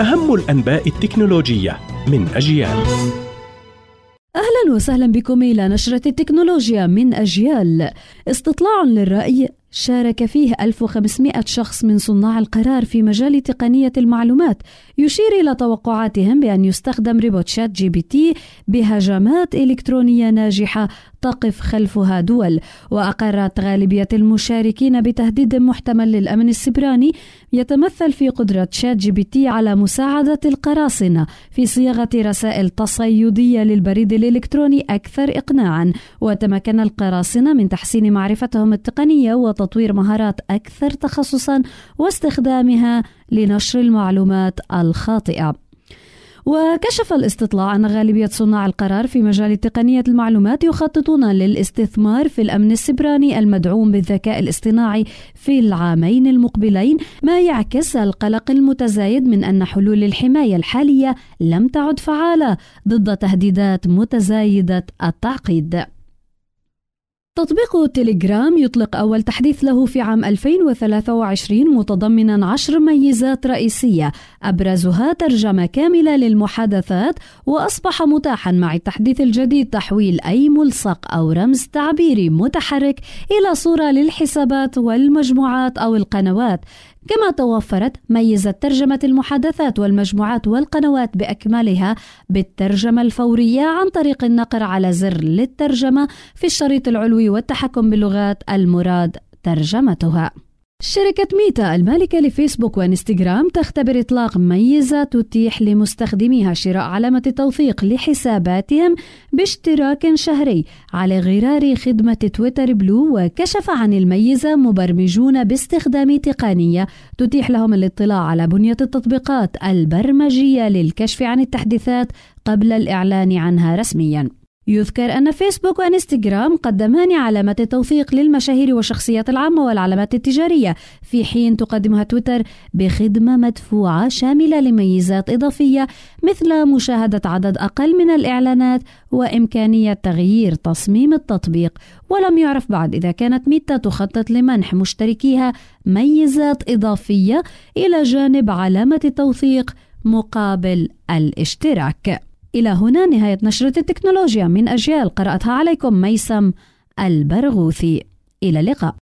أهم الأنباء التكنولوجية من أجيال. أهلا وسهلا بكم إلى نشرة التكنولوجيا من أجيال. استطلاع للرأي شارك فيه 1500 شخص من صناع القرار في مجال تقنية المعلومات يشير إلى توقعاتهم بأن يستخدم ريبوت شات جي بي تي بهجمات إلكترونية ناجحة تقف خلفها دول وأقرت غالبية المشاركين بتهديد محتمل للأمن السبراني يتمثل في قدرة ChatGPT على مساعدة القراصنة في صياغة رسائل تصيدية للبريد الإلكتروني أكثر إقناعا وتمكن القراصنة من تحسين معرفتهم التقنية وتطوير مهارات أكثر تخصصا واستخدامها لنشر المعلومات الخاطئة. وكشف الاستطلاع أن غالبية صناع القرار في مجال تقنية المعلومات يخططون للاستثمار في الأمن السبراني المدعوم بالذكاء الاصطناعي في العامين المقبلين ما يعكس القلق المتزايد من أن حلول الحماية الحالية لم تعد فعالة ضد تهديدات متزايدة التعقيد. تطبيق تليجرام يطلق أول تحديث له في عام 2023 متضمنا عشر ميزات رئيسية. أبرزها ترجمة كاملة للمحادثات وأصبح متاحا مع التحديث الجديد تحويل أي ملصق أو رمز تعبيري متحرك إلى صورة للحسابات والمجموعات أو القنوات. كما توفرت ميزة ترجمة المحادثات والمجموعات والقنوات بأكملها بالترجمة الفورية عن طريق النقر على زر للترجمة في الشريط العلوي والتحكم باللغات المراد ترجمتها شركة ميتا المالكة لفيسبوك وإنستغرام تختبر إطلاق ميزة تتيح لمستخدميها شراء علامة توثيق لحساباتهم باشتراك شهري على غرار خدمة تويتر بلو وكشف عن الميزة مبرمجون باستخدام تقنية تتيح لهم الاطلاع على بنية التطبيقات البرمجية للكشف عن التحديثات قبل الإعلان عنها رسمياً. يذكر أن فيسبوك وإنستغرام قدمان علامة توثيق للمشاهير والشخصيات العامة والعلامات التجارية. في حين تقدمها تويتر بخدمة مدفوعة شاملة لميزات إضافية مثل مشاهدة عدد أقل من الإعلانات وإمكانية تغيير تصميم التطبيق. ولم يعرف بعد إذا كانت ميتا تخطط لمنح مشتركيها ميزات إضافية إلى جانب علامة التوثيق مقابل الاشتراك. إلى هنا نهاية نشرة التكنولوجيا. من أجيال قرأتها عليكم ميسم البرغوثي. إلى اللقاء.